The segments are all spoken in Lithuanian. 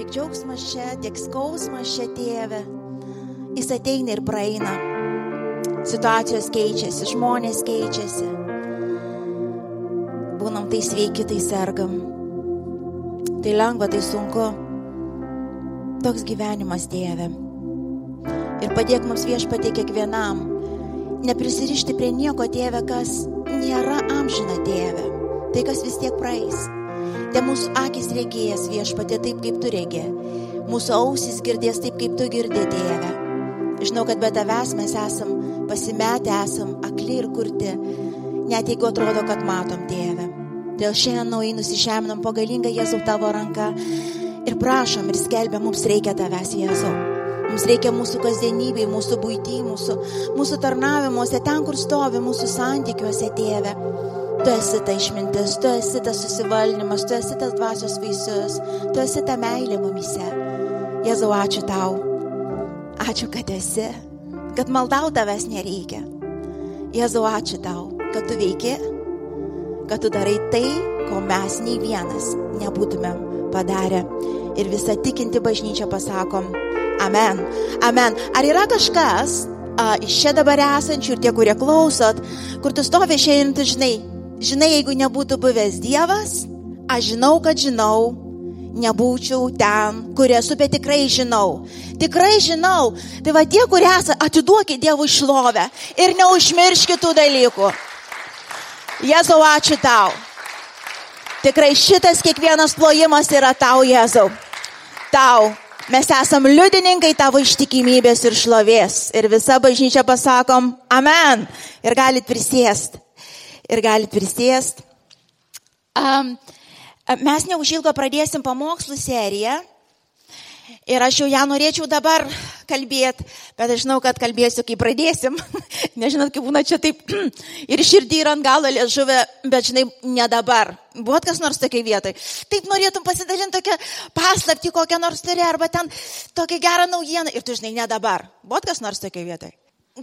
Tiek džiaugsmas čia, tiek skausmas čia, tėve. Jis ateina ir praeina. Situacijos keičiasi, žmonės keičiasi. Būnam tai sveiki, tai sergam. Tai lengva, tai sunku. Toks gyvenimas, tėve. Ir padėk mums viešpatė kiekvienam. Neprisirišti prie nieko, tėve, kas nėra amžina, tėve. Tai, kas vis tiek praeis. Te mūsų akis regėjęs viešpatė taip, kaip tu regė. Mūsų ausis girdės taip, kaip tu girdi, tėve. Žinau, kad be tavęs mes esam pasimetę, esam akli ir kurti, net jeigu atrodo, kad matom, tėve. Dėl šiandien naujai nusižeminam po galingą Jėzau tavo ranką ir prašom ir skelbia, mums reikia tavęs, Jėzau. Mums reikia mūsų kasdienybėje, mūsų būtyje, mūsų, mūsų tarnavimuose, ten, kur stovi mūsų santykiuose, tėve. Tu esi ta išmintis, tu esi tas susivaldymas, tu esi tas dvasios vaisius, tu esi ta meilė mumise. Jėzau, ačiū tau. Ačiū, kad esi, kad maldau tavęs nereikia. Jėzau, ačiū tau, kad tu veiki kad tu darai tai, ko mes nei vienas nebūtumėm padarę. Ir visą tikinti bažnyčią pasakom, amen. Amen. Ar yra kažkas iš čia dabar esančių ir tie, kurie klausot, kur tu stovi šiandien, tu žinai, žinai, jeigu nebūtų buvęs Dievas, aš žinau, kad žinau, nebūčiau ten, kur esu, bet tikrai žinau. Tikrai žinau. Tai va tie, kurie esate, atiduokit Dievui šlovę ir neužmirškit tų dalykų. Jėzau, ačiū tau. Tikrai šitas kiekvienas plojimas yra tau, Jėzau. Tau. Mes esam liudininkai tavo ištikimybės ir šlovės. Ir visa bažnyčia pasakom, amen. Ir galit prisėst. Ir galit prisėst. Um, mes neužilgo pradėsim pamokslų seriją. Ir aš jau ją norėčiau dabar kalbėti, bet aš žinau, kad kalbėsiu, kai pradėsim. Nežinot, kaip būna čia taip ir širdį ir ant galo liežuvė, bet žinai, ne dabar. Buvot kas nors tokiai vietai. Taip norėtum pasidalinti tokią paslapti, kokią nors turi, arba ten tokią gerą naujieną. Ir tu žinai, ne dabar. Buvot kas nors tokiai vietai.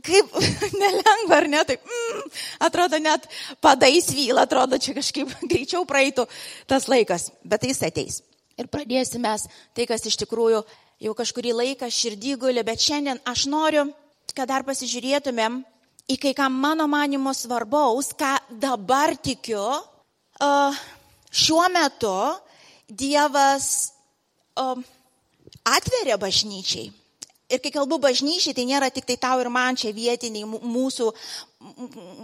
Kaip nelengva, ar ne? Taip, mm, atrodo, net padais vyla, atrodo, čia kažkaip greičiau praeitų tas laikas, bet jis ateis. Ir pradėsime tai, kas iš tikrųjų jau kažkurį laiką širdį guli, bet šiandien aš noriu, kad dar pasižiūrėtumėm į kai ką mano manimo svarbaus, ką dabar tikiu, šiuo metu Dievas atveria bažnyčiai. Ir kai kalbu bažnyčiai, tai nėra tik tai tau ir man čia vietiniai mūsų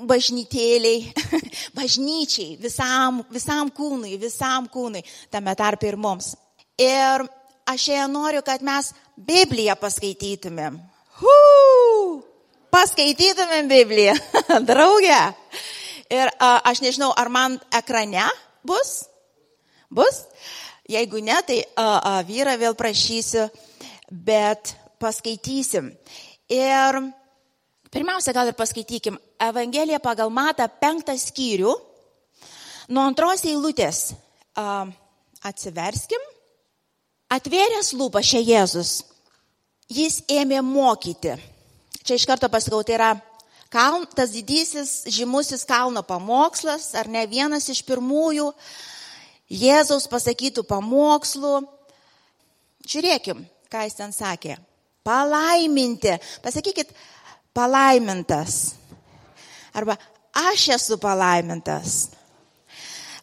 bažnytėliai, bažnyčiai, visam, visam kūnui, visam kūnui, tame tarp ir mums. Ir aš šiandien noriu, kad mes Bibliją paskaitytumėm. Huu! Paskaitytumėm Bibliją, draugė. Ir a, aš nežinau, ar man ekrane bus? Bus? Jeigu ne, tai a, a, vyrą vėl prašysiu, bet paskaitysim. Ir Pirmiausia, gal ir paskaitykim Evangeliją pagal Matą penktą skyrių. Nuo antros eilutės uh, atsiverskim. Atvėręs lūpą šia Jėzus, jis ėmė mokyti. Čia iš karto pasakau, tai yra kaln, tas didysis žymusis kalno pamokslas, ar ne vienas iš pirmųjų Jėzaus pasakytų pamokslų. Žiūrėkim, ką jis ten sakė. Palaiminti. Pasakykit, palaimintas. Arba aš esu palaimintas.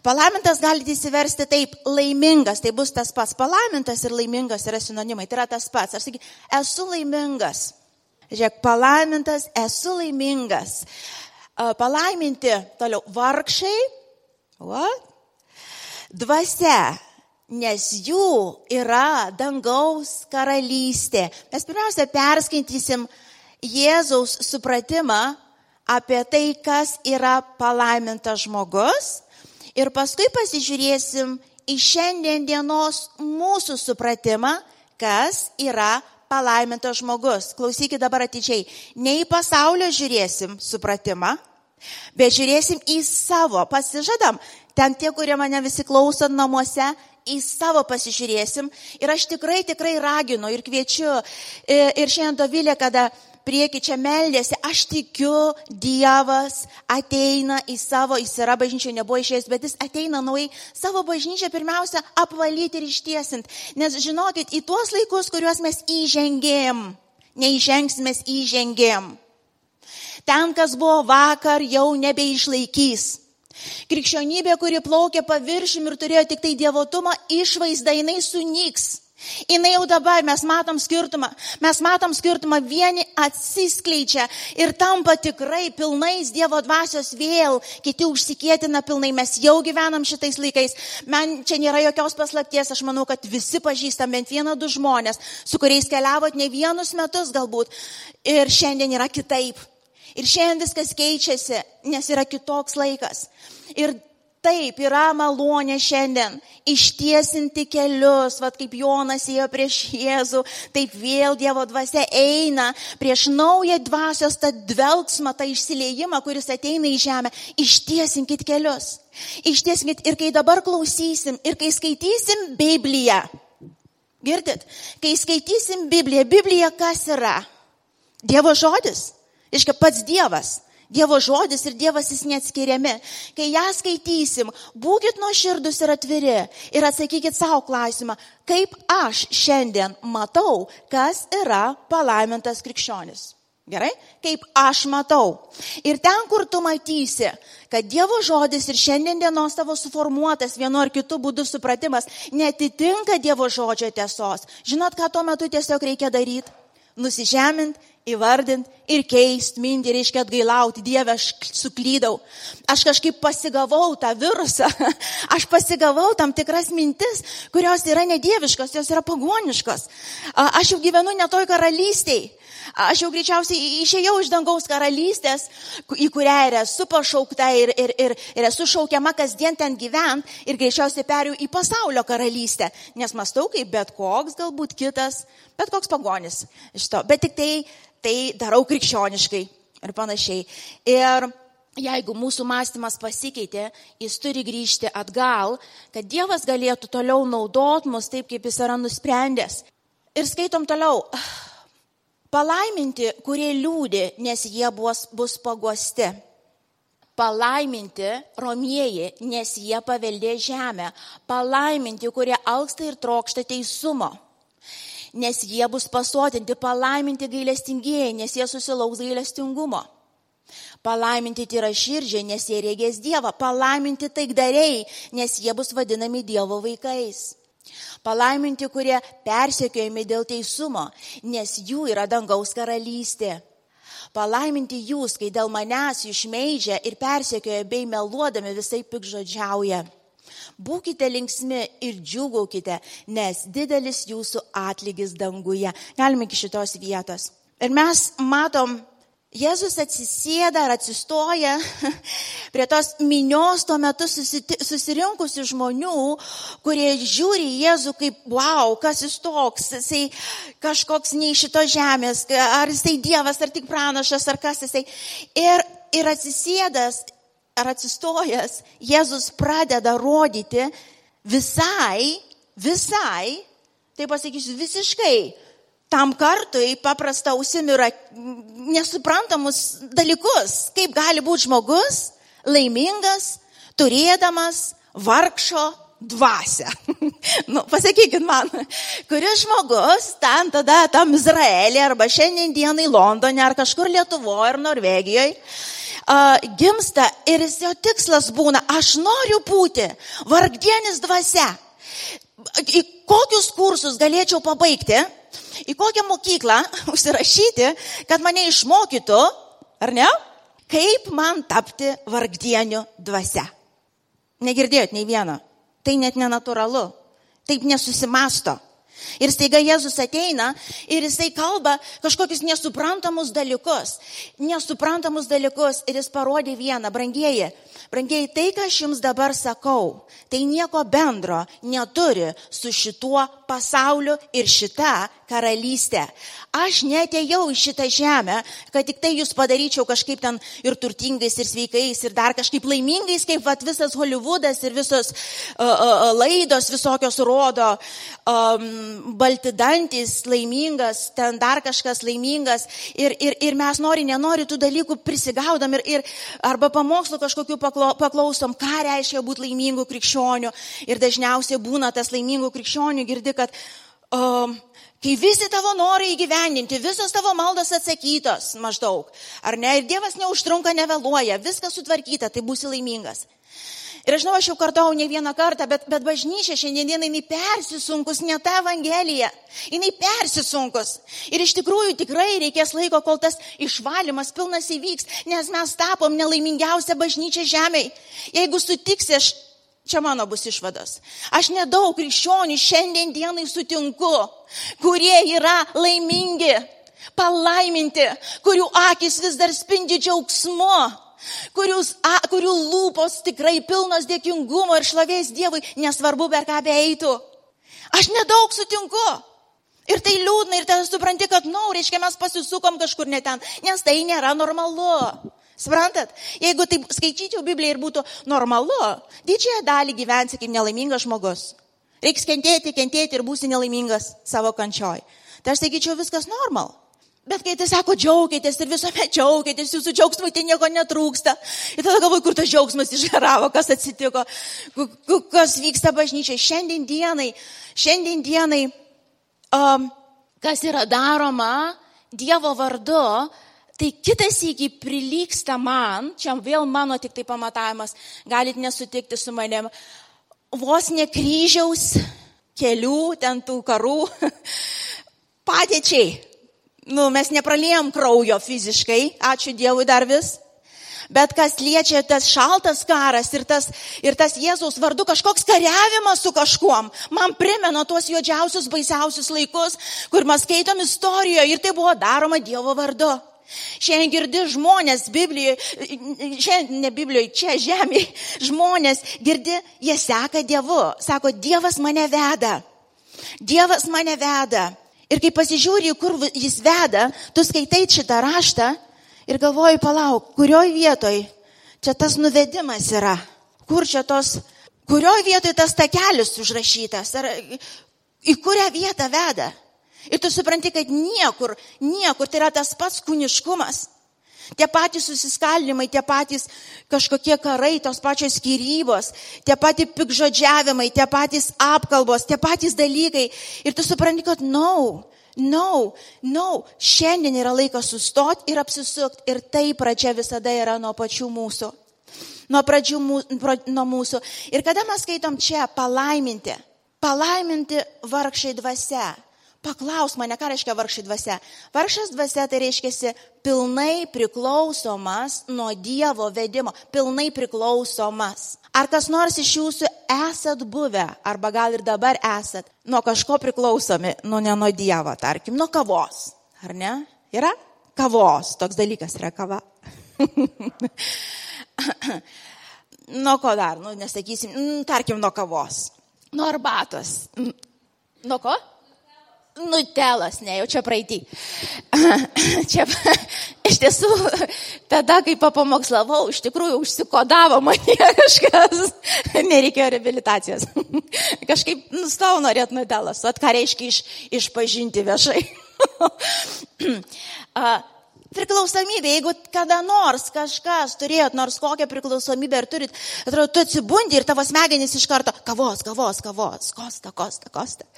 Palaimintas galite įsiversti taip, laimingas, tai bus tas pats. Palaimintas ir laimingas yra sinonimai, tai yra tas pats. Aš sakysiu, esu laimingas. Žiūrėk, palaimintas, esu laimingas. Palaiminti toliau vargšai, what? dvasia, nes jų yra dangaus karalystė. Mes pirmiausia perskaitysim Jėzaus supratimą apie tai, kas yra palaimintas žmogus. Ir paskui pasižiūrėsim į šiandien dienos mūsų supratimą, kas yra palaimintas žmogus. Klausykit dabar atidžiai. Ne į pasaulio žiūrėsim supratimą, bet žiūrėsim į savo. Pasižadam, ten tie, kurie mane visi klauso namuose, į savo pasižiūrėsim. Ir aš tikrai, tikrai raginu ir kviečiu. Ir šiandien Dovilė, kada prieki čia meldėsi, aš tikiu, Dievas ateina į savo, jis yra bažnyčioje, nebuvo išėjęs, bet jis ateina naujai savo bažnyčią pirmiausia apvalyti ir ištiesinti. Nes žinokit, į tuos laikus, kuriuos mes įžengėm, neižengsim, mes įžengėm. Ten, kas buvo vakar, jau nebeišlaikys. Krikščionybė, kuri plaukė paviršim ir turėjo tik tai dievotumą, išvaizda jinai sunyks. Jis jau dabar mes matom skirtumą. Mes matom skirtumą, vieni atsiskleidžia ir tampa tikrai pilnais Dievo dvasios vėl, kiti užsikėtina pilnai. Mes jau gyvenam šitais laikais. Man čia nėra jokios paslapties, aš manau, kad visi pažįstam bent vieną, du žmonės, su kuriais keliavot ne vienus metus galbūt. Ir šiandien yra kitaip. Ir šiandien viskas keičiasi, nes yra kitoks laikas. Ir Taip, yra malonė šiandien ištiesinti kelius, vad kaip Jonas ėjo prieš Jėzų, taip vėl Dievo dvasia eina prieš naują dvasios tą dvelgsmą, tą išsileimą, kuris ateina į žemę. Ištiesinkit kelius. Ištiesinkit ir kai dabar klausysim, ir kai skaitysim Bibliją. Girdit, kai skaitysim Bibliją, Biblija kas yra? Dievo žodis. Iškia pats Dievas. Dievo žodis ir Dievas jis neatskiriami. Kai ją skaitysim, būkite nuoširdus ir atviri ir atsakykit savo klausimą, kaip aš šiandien matau, kas yra palaimintas krikščionis. Gerai? Kaip aš matau. Ir ten, kur tu matysi, kad Dievo žodis ir šiandien dienos tavo suformuotas vienu ar kitu būdu supratimas netitinka Dievo žodžio tiesos, žinot, ką tuo metu tiesiog reikia daryti? Nusižemint įvardinti ir keisti mintį, reiškia atgailauti, Dieve, aš suklydau, aš kažkaip pasigavau tą virusą, aš pasigavau tam tikras mintis, kurios yra nedieviškos, jos yra pagoniškos. Aš jau gyvenu netoj karalystėje. Aš jau greičiausiai išėjau iš dangaus karalystės, į kurią ir esu pašaukta ir, ir, ir, ir esu šaukiama kasdien ten gyvent ir greičiausiai perėjau į pasaulio karalystę, nes mastau kaip bet koks galbūt kitas, bet koks pagonis iš to. Bet tik tai tai darau krikščioniškai ir panašiai. Ir jeigu mūsų mąstymas pasikeitė, jis turi grįžti atgal, kad Dievas galėtų toliau naudot mus taip, kaip jis yra nusprendęs. Ir skaitom toliau. Palaiminti, kurie liūdė, nes jie bus, bus pagosti. Palaiminti romieji, nes jie paveldė žemę. Palaiminti, kurie alksta ir trokšta teisumo nes jie bus pasotinti, palaiminti gailestingieji, nes jie susilauks gailestingumo. Palaiminti tyra širdžiai, nes jie regės Dievą. Palaiminti taikdariai, nes jie bus vadinami Dievo vaikais. Palaiminti, kurie persekiojami dėl teisumo, nes jų yra dangaus karalystė. Palaiminti jūs, kai dėl manęs jūs šmeižia ir persekioja bei meluodami visai pikžodžiauja. Būkite linksmi ir džiugaukite, nes didelis jūsų atlygis danguje. Galime iki šitos vietos. Ir mes matom, Jėzus atsisėda ar atsistoja prie tos minios tuo metu susirinkusių žmonių, kurie žiūri Jėzų kaip, wow, kas jis toks, jisai kažkoks nei šito žemės, ar jisai Dievas, ar tik pranašas, ar kas jisai. Ir, ir atsisėdas ar atsistojęs, Jėzus pradeda rodyti visai, visai, tai pasakysiu, visiškai tam kartui paprasta ausimira nesuprantamus dalykus, kaip gali būti žmogus laimingas, turėdamas vargšo dvasę. nu, pasakykit man, kuris žmogus ten tada tam Izraelį arba šiandien dienai Londone ar kažkur Lietuvoje ar Norvegijoje uh, gimsta ir jis jo tikslas būna, aš noriu būti vargdienis dvasia. Į kokius kursus galėčiau pabaigti, į kokią mokyklą užsirašyti, kad mane išmokytų, ar ne, kaip man tapti vargdieniu dvasia. Negirdėjot nei vieno. Tai net nenatūralu. Taip nesusimasto. Ir staiga Jėzus ateina ir jisai kalba kažkokius nesuprantamus dalykus. Nesuprantamus dalykus ir jis parodė vieną, brangieji. Brangieji, tai, ką aš jums dabar sakau, tai nieko bendro neturi su šituo pasauliu ir šita karalystė. Aš netėjau į šitą žemę, kad tik tai jūs padaryčiau kažkaip ten ir turtingais, ir sveikais, ir dar kažkaip laimingais, kaip vat, visas Hollywoodas ir visos uh, uh, laidos visokios rodo. Um, balti dantis, laimingas, ten dar kažkas laimingas ir, ir, ir mes nori, nenori tų dalykų prisigaudam ir, ir arba pamokslų kažkokiu paklausom, ką reiškia būti laimingu krikščioniu. Ir dažniausiai būna tas laimingų krikščionių girdi, kad um, Kai visi tavo norai įgyvendinti, visos tavo maldos atsakytos maždaug, ar ne, ir Dievas neužtrunka, nevėluoja, viskas sutvarkyta, tai būsi laimingas. Ir aš žinau, aš jau kartau ne vieną kartą, bet, bet bažnyčia šiandieną jinai persisunkus, ne ta Evangelija. Jinai persisunkus. Ir iš tikrųjų tikrai reikės laiko, kol tas išvalymas pilnas įvyks, nes mes tapom nelaimingiausia bažnyčia žemėje. Jeigu sutiksi, aš, čia mano bus išvados. Aš nedaug krikščionių šiandien dienai sutinku, kurie yra laimingi, palaiminti, kurių akis vis dar spindi džiaugsmu kurius, a, kurių lūpos tikrai pilnos dėkingumo ir šlovės Dievui, nesvarbu, per ką beeitų. Aš nedaug sutinku. Ir tai liūdna, ir tada supranti, kad, na, no, reiškia, mes pasisukom kažkur ne ten, nes tai nėra normalu. Suprantat? Jeigu taip skaityčiau Bibliją ir būtų normalu, didžiąją dalį gyvensi kaip nelaimingas žmogus. Reiks kentėti, kentėti ir būsi nelaimingas savo kančioj. Tai aš sakyčiau, viskas normal. Bet kai tai sako, džiaugitės ir visuomet džiaugitės, jūsų džiaugsmui tai nieko netrūksta. Ir tada galvoju, kur tas džiaugsmas išgaravo, kas atsitiko, kas vyksta bažnyčiai. Šiandien dienai, šiandien dienai, um, kas yra daroma Dievo vardu, tai kitas iki prilyksta man, čia vėl mano tik tai pamatavimas, galit nesutikti su manim, vos ne kryžiaus kelių, ten tų karų padėčiai nu, mes nepralėjom kraujo fiziškai, ačiū Dievui dar vis. Bet kas liečia tas šaltas karas ir tas, ir tas Jėzaus vardu kažkoks kariavimas su kažkuom, man primena tuos juodžiausius, baisiausius laikus, kur mes skaitom istorijoje ir tai buvo daroma Dievo vardu. Šiandien girdi žmonės Biblijoje, šiandien ne Biblijoje, čia žemėje, žmonės girdi, jie seka Dievu, sako, Dievas mane veda. Dievas mane veda. Ir kai pasižiūri, kur jis veda, tu skaitai šitą raštą ir galvoji, palauk, kurioj vietoj čia tas nuvedimas yra, kur čia tos, kurioj vietoj tas takelis užrašytas, ar į kurią vietą veda. Ir tu supranti, kad niekur, niekur tai yra tas pats kūniškumas. Tie patys susiskaldimai, tie patys kažkokie karai, tos pačios skirybos, tie patys pikžodžiavimai, tie patys apkalbos, tie patys dalykai. Ir tu supranti, kad nau, no, no, nau, šiandien yra laikas sustoti ir apsisukti. Ir tai pradžia visada yra nuo pačių mūsų. Nuo pradžių nuo mūsų. Ir kada mes skaitom čia palaiminti, palaiminti vargšai dvasia. Paklaus mane, ką reiškia vargšai dvasia. Vargšas dvasia tai reiškia pilnai priklausomas nuo Dievo vedimo, pilnai priklausomas. Ar kas nors iš jūsų esat buvę, arba gal ir dabar esat, nuo kažko priklausomi, nu ne nuo Dievo, tarkim, nuo kavos, ar ne? Yra? Kavos, toks dalykas yra kava. nuo ko dar, nu nesakysim, tarkim, nuo kavos, nuo arbatos. Nuo ko? Nutelas, ne, jau čia praeitį. Čia iš tiesų, tada, kai papamokslavau, iš tikrųjų užsikodavo mane kažkas, nereikėjo rehabilitacijos. Kažkaip nustau norėt nutelas, at ką reiškia iš, išpažinti viešai. Priklausomybė, jeigu kada nors kažkas turėjot nors kokią priklausomybę ir turit, atrodo, tu atsibundi ir tavo smegenys iš karto kavos, kavos, kavos, kosta, kosta, kosta.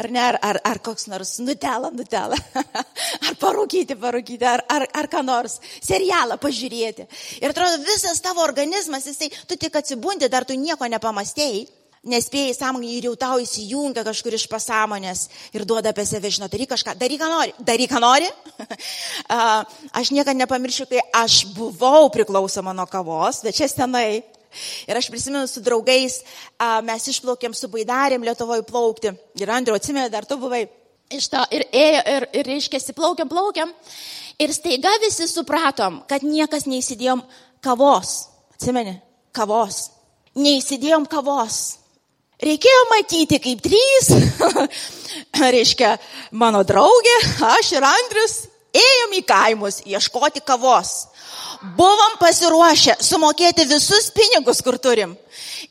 Ar ne, ar, ar, ar koks nors nutela, nutela. Ar parūkyti, parūkyti, ar, ar, ar ką nors, serialą pažiūrėti. Ir atrodo, visas tavo organizmas, jisai, tu tik atsibundi, dar tu nieko nepamastėjai nespėjai sąmongai ir jau tau įsijungia kažkur iš pasąmonės ir duoda apie save, žinot, daryk kažką, daryk ką nori, daryk ką nori. aš niekada nepamiršiu, kai aš buvau priklausoma nuo kavos, bet čia senai. Ir aš prisimenu su draugais, mes išplaukėm su baidarėm Lietuvoje plaukti. Ir Andriu, atsimė, dar tu buvai iš to ir ėjo, ir, ir reiškia, plaukiam, plaukiam. Ir staiga visi supratom, kad niekas neįsidėjom kavos. Atsimeni, kavos. Neįsidėjom kavos. Reikėjo matyti, kaip trys, reiškia, mano draugė, aš ir Andrius, ėjom į kaimus ieškoti kavos. Buvom pasiruošę sumokėti visus pinigus, kur turim.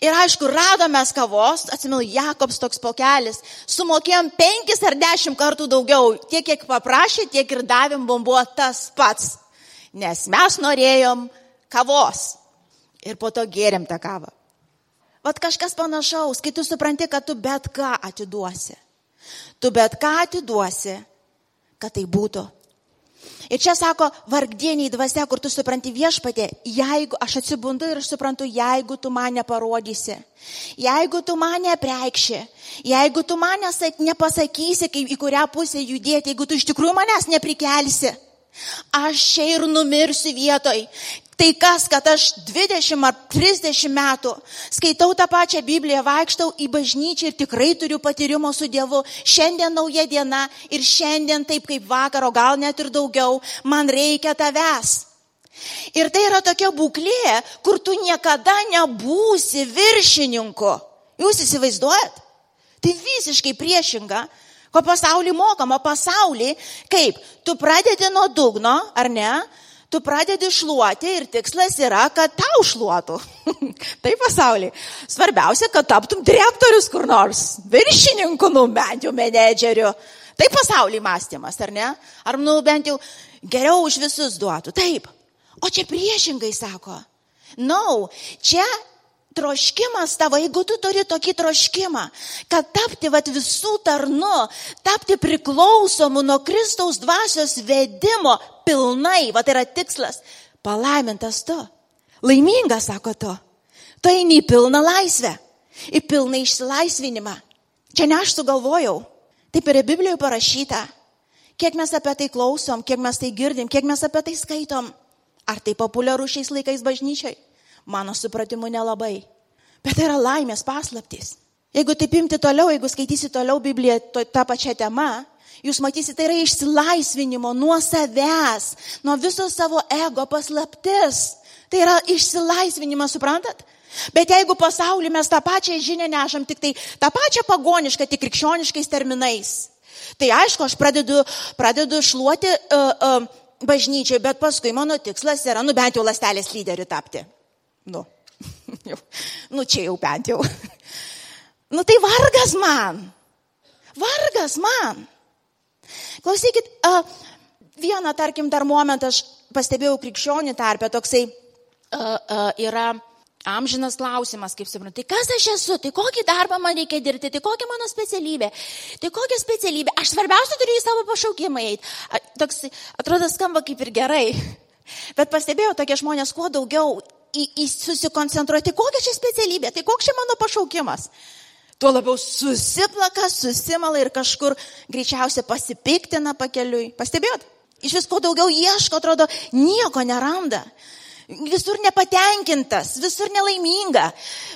Ir aišku, radome kavos, atsimenu, Jakobs toks pokelis, sumokėjom penkis ar dešimt kartų daugiau. Tiek, kiek paprašė, tiek ir davėm, buvo tas pats. Nes mes norėjom kavos. Ir po to gėrėm tą kavą. Vat kažkas panašaus, kai tu supranti, kad tu bet ką atiduosi. Tu bet ką atiduosi, kad tai būtų Ir čia sako, vargdieniai dvasia, kur tu supranti viešpatė, jeigu aš atsibundu ir aš suprantu, jeigu tu mane parodysi, jeigu tu mane preikši, jeigu tu mane nepasakysi, kaip, į kurią pusę judėti, jeigu tu iš tikrųjų manęs neprikelsi, aš čia ir numirsiu vietoj. Tai kas, kad aš 20 ar 30 metų skaitau tą pačią Bibliją, vaikštau į bažnyčią ir tikrai turiu patyrimo su Dievu. Šiandien nauja diena ir šiandien taip kaip vakaro, gal net ir daugiau, man reikia tavęs. Ir tai yra tokia būklė, kur tu niekada nebūsi viršininku. Jūs įsivaizduojat? Tai visiškai priešinga, ko pasaulį mokama. Pasaulį, kaip tu pradedi nuo dugno, ar ne? Tu pradedi šluoti ir tikslas yra, kad tau šluotų. tai pasaulyje. Svarbiausia, kad taptum direktorius kur nors, viršininku, nu bent jau menedžeriu. Tai pasaulyje mąstymas, ar ne? Ar, nu, bent jau geriau už visus duotų. Taip. O čia priešingai sako. Na, no, čia troškimas tavo, jeigu tu turi tokį troškimą, kad tapti vat, visų tarnu, tapti priklausomu nuo Kristaus dvasios vedimo pilnai, vat yra tikslas, palaimintas tu, laimingas, sako tu, tu eini į pilną laisvę, į pilną išsilaisvinimą. Čia ne aš sugalvojau, taip yra Biblijoje parašyta. Kiek mes apie tai klausom, kiek mes tai girdim, kiek mes apie tai skaitom. Ar tai populiaru šiais laikais bažnyčiai? Mano supratimu nelabai. Bet tai yra laimės paslaptys. Jeigu taip imti toliau, jeigu skaitysi toliau Bibliją tą pačią temą, jūs matysite, tai yra išsilaisvinimo nuo savęs, nuo viso savo ego paslaptis. Tai yra išsilaisvinimas, suprantat? Bet jeigu pasaulyje mes tą pačią žinią nešam, tik tai tą pačią pagonišką, tik krikščioniškais terminais, tai aišku, aš pradedu, pradedu šluoti uh, uh, bažnyčiai, bet paskui mano tikslas yra, nu bent jau lastelės lyderių tapti. Nu, jau, nu čia jau bent jau. Nu tai vargas man. Vargas man. Klausykit, vieną, tarkim, dar momentą aš pastebėjau krikščionių tarpę, toksai yra amžinas klausimas, kaip suprantu, tai kas aš esu, tai kokį darbą man reikia dirbti, tai kokia mano specialybė, tai kokia specialybė, aš svarbiausia turiu į savo pašaukimą eiti. Toks, atrodo, skamba kaip ir gerai. Bet pastebėjau tokie žmonės, kuo daugiau į, į susikoncentruoti, kokia čia specialybė, tai koks čia mano pašaukimas. Tuo labiau susiplaka, susimala ir kažkur greičiausiai pasipiktina pakeliui. Pastebėjot? Iš visko daugiau ieško, atrodo, nieko neranda. Visur nepatenkintas, visur nelaiminga,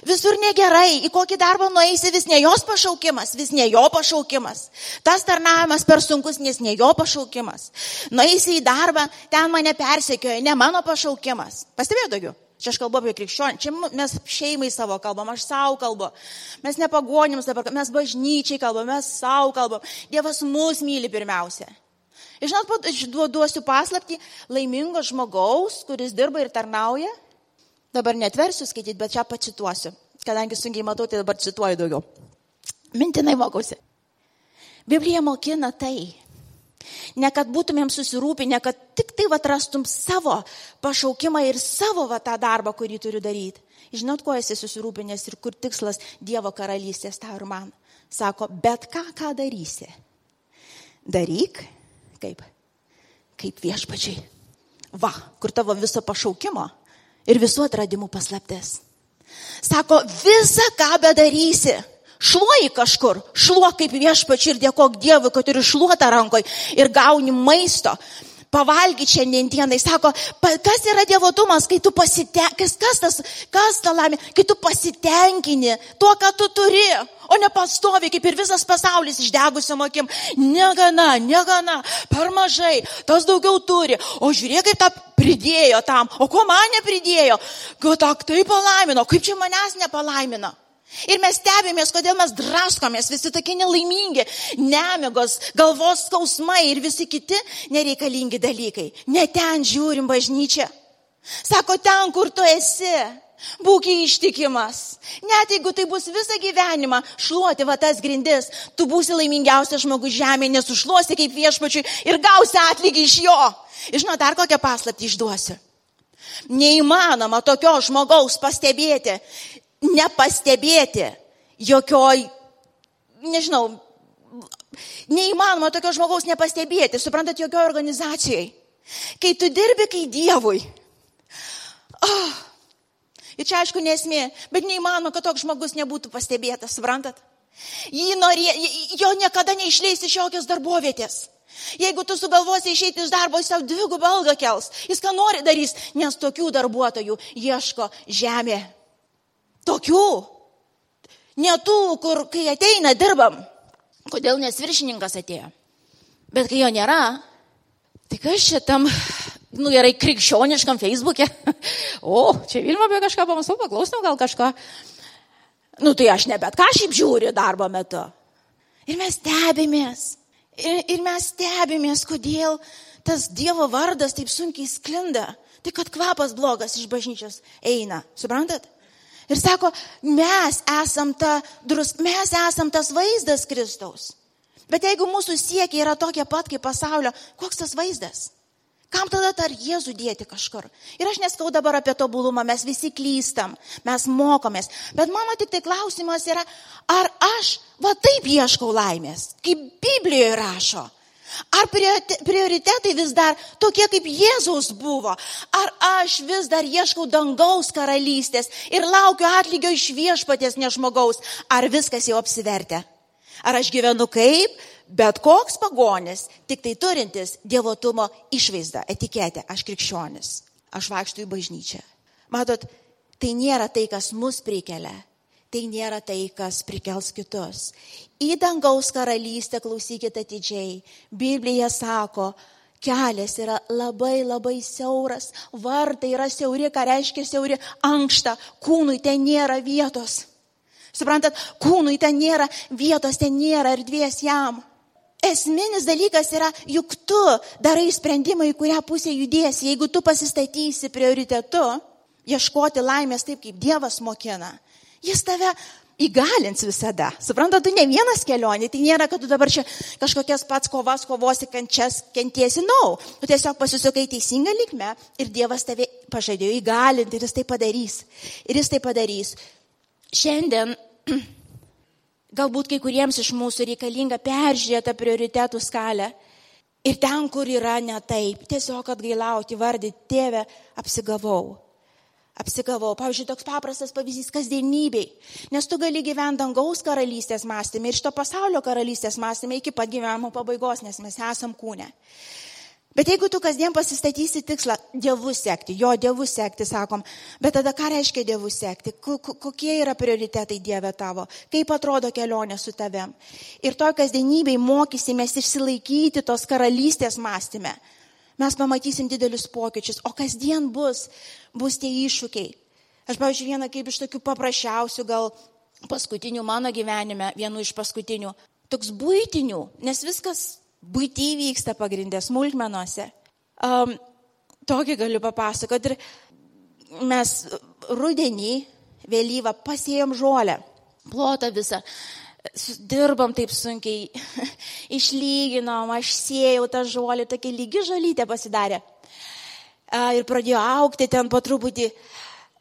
visur negerai, į kokį darbą nueisi, vis ne jos pašaukimas, vis ne jo pašaukimas. Tas tarnavimas per sunkus, nes ne jo pašaukimas. Nueisi į darbą, ten mane persekioja, ne mano pašaukimas. Pastebėjau daugiau? Čia aš kalbu apie krikščionį, čia mes šeimai savo kalbam, aš savo kalbu. Mes ne pagonims dabar, mes bažnyčiai kalbam, mes savo kalbam. Dievas mus myli pirmiausia. Ir žinot, duosiu paslapti laimingo žmogaus, kuris dirba ir tarnauja. Dabar netversiu skaityti, bet čia pacituosiu. Kadangi sunkiai matau, tai dabar cituoju daugiau. Mintinai mokausi. Biblija mokina tai, Ne kad būtumėm susirūpinę, kad tik tai atrastum savo pašaukimą ir savo va, tą darbą, kurį turiu daryti. Žinot, kuo esi susirūpinęs ir kur tikslas Dievo karalystės tau ir man. Sako, bet ką, ką darysi. Daryk kaip? Kaip viešpačiai. Va, kur tavo viso pašaukimo ir visų atradimų paslaptis. Sako, visą ką bedarysi Šluoji kažkur, šluok kaip viešpačiai ir dėkok Dievui, kad turi šluotą rankoje ir gauni maisto. Pavalgyti šiandien dienai. Sako, kas yra dievotumas, kai tu pasitenkini, kas, kas, tas, kas ta laimė, kai tu pasitenkini tuo, ką tu turi, o ne pastovi, kaip ir visas pasaulis išdegusiam akim. Negana, negana, per mažai, tas daugiau turi. O žiūrėk, kaip tą pridėjo tam, o ko man nepridėjo, kad tak tai palaimino, kaip čia manęs nepalaimino. Ir mes stebėmės, kodėl mes draskomės, visi tokie nelaimingi, nemigos, galvos skausmai ir visi kiti nereikalingi dalykai. Ne ten žiūrim bažnyčią. Sako, ten, kur tu esi, būk ištikimas. Net jeigu tai bus visą gyvenimą šluoti va tas grindis, tu būsi laimingiausias žmogus žemėje, nes užšluosi kaip viešpačiui ir gausi atlygį iš jo. Ir žinot, dar kokią paslaptį išduosiu. Neįmanoma tokio žmogaus pastebėti, nepastebėti jokioj, nežinau, neįmanoma tokio žmogaus nepastebėti, suprantat, jokioj organizacijai. Kai tu dirbi, kai Dievui. Oh. Ir čia aišku nesmė, bet neįmanoma, kad toks žmogus nebūtų pastebėtas, suprantat? Jį norė, jo niekada neišleis iš jokios darbovietės. Jeigu tu sugalvosi išeiti iš darbo, jis savo dvigubą algą kels. Jis ką nori darys, nes tokių darbuotojų ieško žemė. Tokių. Ne tų, kur kai ateina, dirbam. Kodėl nes viršininkas atėjo? Bet kai jo nėra, tai kas čia tam, nu gerai, krikščioniškam Facebook'e? O, čia Vilma apie kažką pamastau, paklausom gal kažką. Nu tai aš ne bet ką šiaip žiūriu darbo metu. Ir mes stebimės. Ir, ir mes stebimės, kodėl tas Dievo vardas taip sunkiai sklinda. Tai kad kvapas blogas iš bažnyčios eina. Suprantat? Ir sako, mes esam, ta, drus, mes esam tas vaizdas Kristaus. Bet jeigu mūsų siekiai yra tokie pat kaip pasaulio, koks tas vaizdas? Kam tada tar Jėzų dėti kažkur? Ir aš neskau dabar apie tobulumą, mes visi klystam, mes mokomės. Bet mano tik tai klausimas yra, ar aš va taip ieškau laimės, kaip Biblijoje rašo? Ar prioritetai vis dar tokie kaip Jėzaus buvo? Ar aš vis dar ieškau dangaus karalystės ir laukiu atlygio iš viešpatės ne žmogaus? Ar viskas jau apsivertė? Ar aš gyvenu kaip bet koks pagonis, tik tai turintis dievotumo išvaizdą, etiketę, aš krikščionis, aš vaikštų į bažnyčią. Matot, tai nėra tai, kas mus prikelia, tai nėra tai, kas prikels kitus. Į dangaus karalystę klausykite atidžiai. Biblija sako, kelias yra labai labai siauras, vartai yra siauri, ką reiškia siauri, ankšta, kūnui ten nėra vietos. Suprantat, kūnui ten nėra vietos, ten nėra erdvės jam. Esminis dalykas yra, juk tu darai sprendimą, į kurią pusę judėsi. Jeigu tu pasistatysi prioritetu, ieškoti laimės taip, kaip Dievas mokina, jis tave įgalins visada. Suprantate, tu ne vienas kelionė, tai nėra, kad tu dabar čia kažkokias pats kovas kovosi, kančias kentiesi, nau. No. Tu tiesiog pasisukai teisingą linkmę ir Dievas tave pažadėjo įgalinti ir jis tai padarys. Ir jis tai padarys. Šiandien Galbūt kai kuriems iš mūsų reikalinga peržiūrėta prioritetų skalę. Ir ten, kur yra ne taip, tiesiog atgailauti, vardyti, tėvę, apsigavau. Apsigavau. Pavyzdžiui, toks paprastas pavyzdys kasdienybei. Nes tu gali gyventi dangaus karalystės mąstymė ir šito pasaulio karalystės mąstymė iki pat gyvenimo pabaigos, nes mes esam kūne. Bet jeigu tu kasdien pasistatysi tikslą dievų sekti, jo dievų sekti, sakom, bet tada ką reiškia dievų sekti, kokie yra prioritetai Dieve tavo, kaip atrodo kelionė su tavim. Ir to kasdienybei mokysimės išsilaikyti tos karalystės mąstymę. Mes pamatysim didelius pokyčius, o kasdien bus, bus tie iššūkiai. Aš, pavyzdžiui, vieną kaip iš tokių paprasčiausių, gal paskutinių mano gyvenime, vienu iš paskutinių, toks būtinių, nes viskas būty vyksta pagrindė smulkmenuose. Um, tokį galiu papasakoti. Ir mes rudenį vėlyvą pasėjom žolę, plotą visą. Dirbam taip sunkiai, išlyginom, aš sėjau tą žolę, tokia lygi žolytė pasidarė. Ir pradėjo aukti ten po truputį.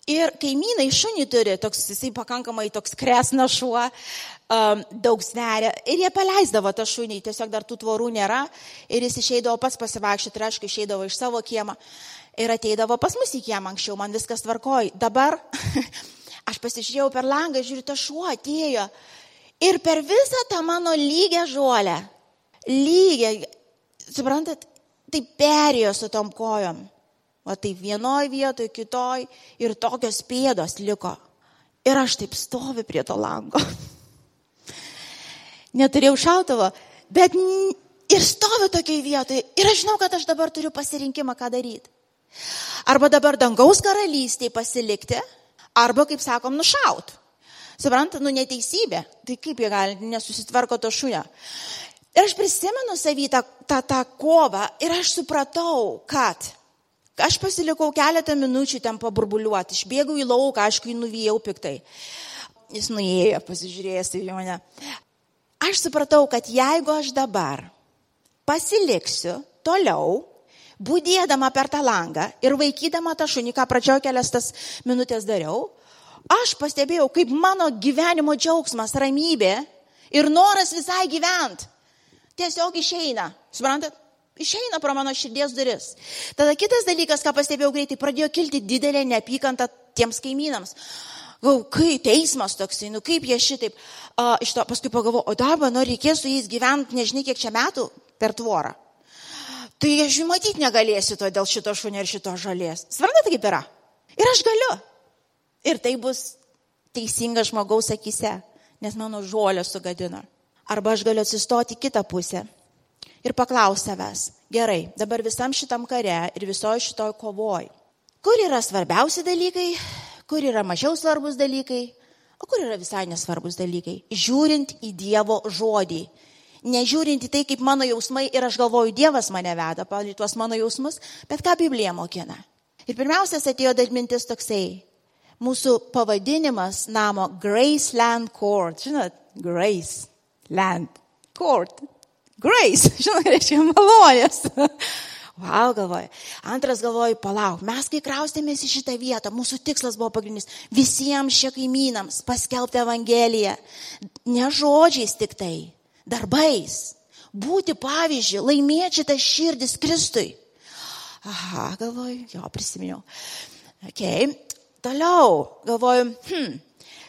Ir kaimynai šunį turi, toks, jisai pakankamai toks kresnas šuo, um, daug sveria. Ir jie paleisdavo tą šunį, tiesiog dar tų tvorų nėra. Ir jis išeidavo pats pasivaikščioti, ir aišku, išeidavo iš savo kiemą. Ir ateidavo pas mus į kiemą anksčiau, man viskas tvarkoj. Dabar aš pasižiūrėjau per langą, žiūriu, tas šuo atėjo. Ir per visą tą mano lygę žolę, lygę, suprantat, tai perėjo su tom kojom. O taip vienoje vietoje, kitoje ir tokios pėdos liko. Ir aš taip stoviu prie to lango. neturėjau šautuvo, bet ir stoviu tokiai vietoje ir aš žinau, kad aš dabar turiu pasirinkimą, ką daryti. Arba dabar dangaus karalystėje pasilikti, arba, kaip sakom, nušaut. Suprantat, nu neteisybė. Tai kaip jie gali nesusitvarko to šunio. Ir aš prisimenu savį tą, tą, tą kovą ir aš supratau, kad Aš pasilikau keletą minučių ten paburbuliuoti, išbėgau į lauką, aišku, jį nuvijau piktai. Jis nuėjo, pasižiūrėjęs į mane. Aš supratau, kad jeigu aš dabar pasiliksiu toliau, būdėdama per tą langą ir vaikydama tą šunį, ką pradžioje kelias tas minutės dariau, aš pastebėjau, kaip mano gyvenimo džiaugsmas, ramybė ir noras visai gyventi tiesiog išeina. Suprantat? Išeina pro mano širdies duris. Tada kitas dalykas, ką pastebėjau greitai, pradėjo kilti didelė neapykanta tiems kaimynams. Gau, kai teismas toksai, nu kaip jie šitaip. A, iš to paskui pagalvoju, o dabar, nu reikės su jais gyventi nežinai kiek čia metų per tvorą. Tai aš jų matyti negalėsiu to dėl šito šunio ir šito žalės. Svarbu, kaip yra. Ir aš galiu. Ir tai bus teisinga žmogaus akise, nes mano žolė sugadina. Arba aš galiu atsistoti kitą pusę ir paklausti savęs, gerai, dabar visam šitam kare ir visoje šitoj kovoj, kur yra svarbiausi dalykai, kur yra mažiau svarbus dalykai, o kur yra visai nesvarbus dalykai. Žiūrint į Dievo žodį. Nežiūrint į tai, kaip mano jausmai ir aš galvoju, Dievas mane veda, pavyzdžiui, tuos mano jausmus, bet ką Biblija mokina. Ir pirmiausias atėjo dar mintis toksai. Mūsų pavadinimas namo Graceland Court. Žinot, Grace Land Court. Grace, žinot, reiškia malonės. Wow, galvoju. Antras galvoju, palauk, mes kai kraustėmės į šitą vietą, mūsų tikslas buvo pagrindinis visiems šia kaimynams paskelbti Evangeliją. Ne žodžiais tik tai, darbais. Būti pavyzdžių, laimėti šitą širdis Kristui. Aha, galvoju, jo, prisiminiau. Ok, toliau, galvoju, hm,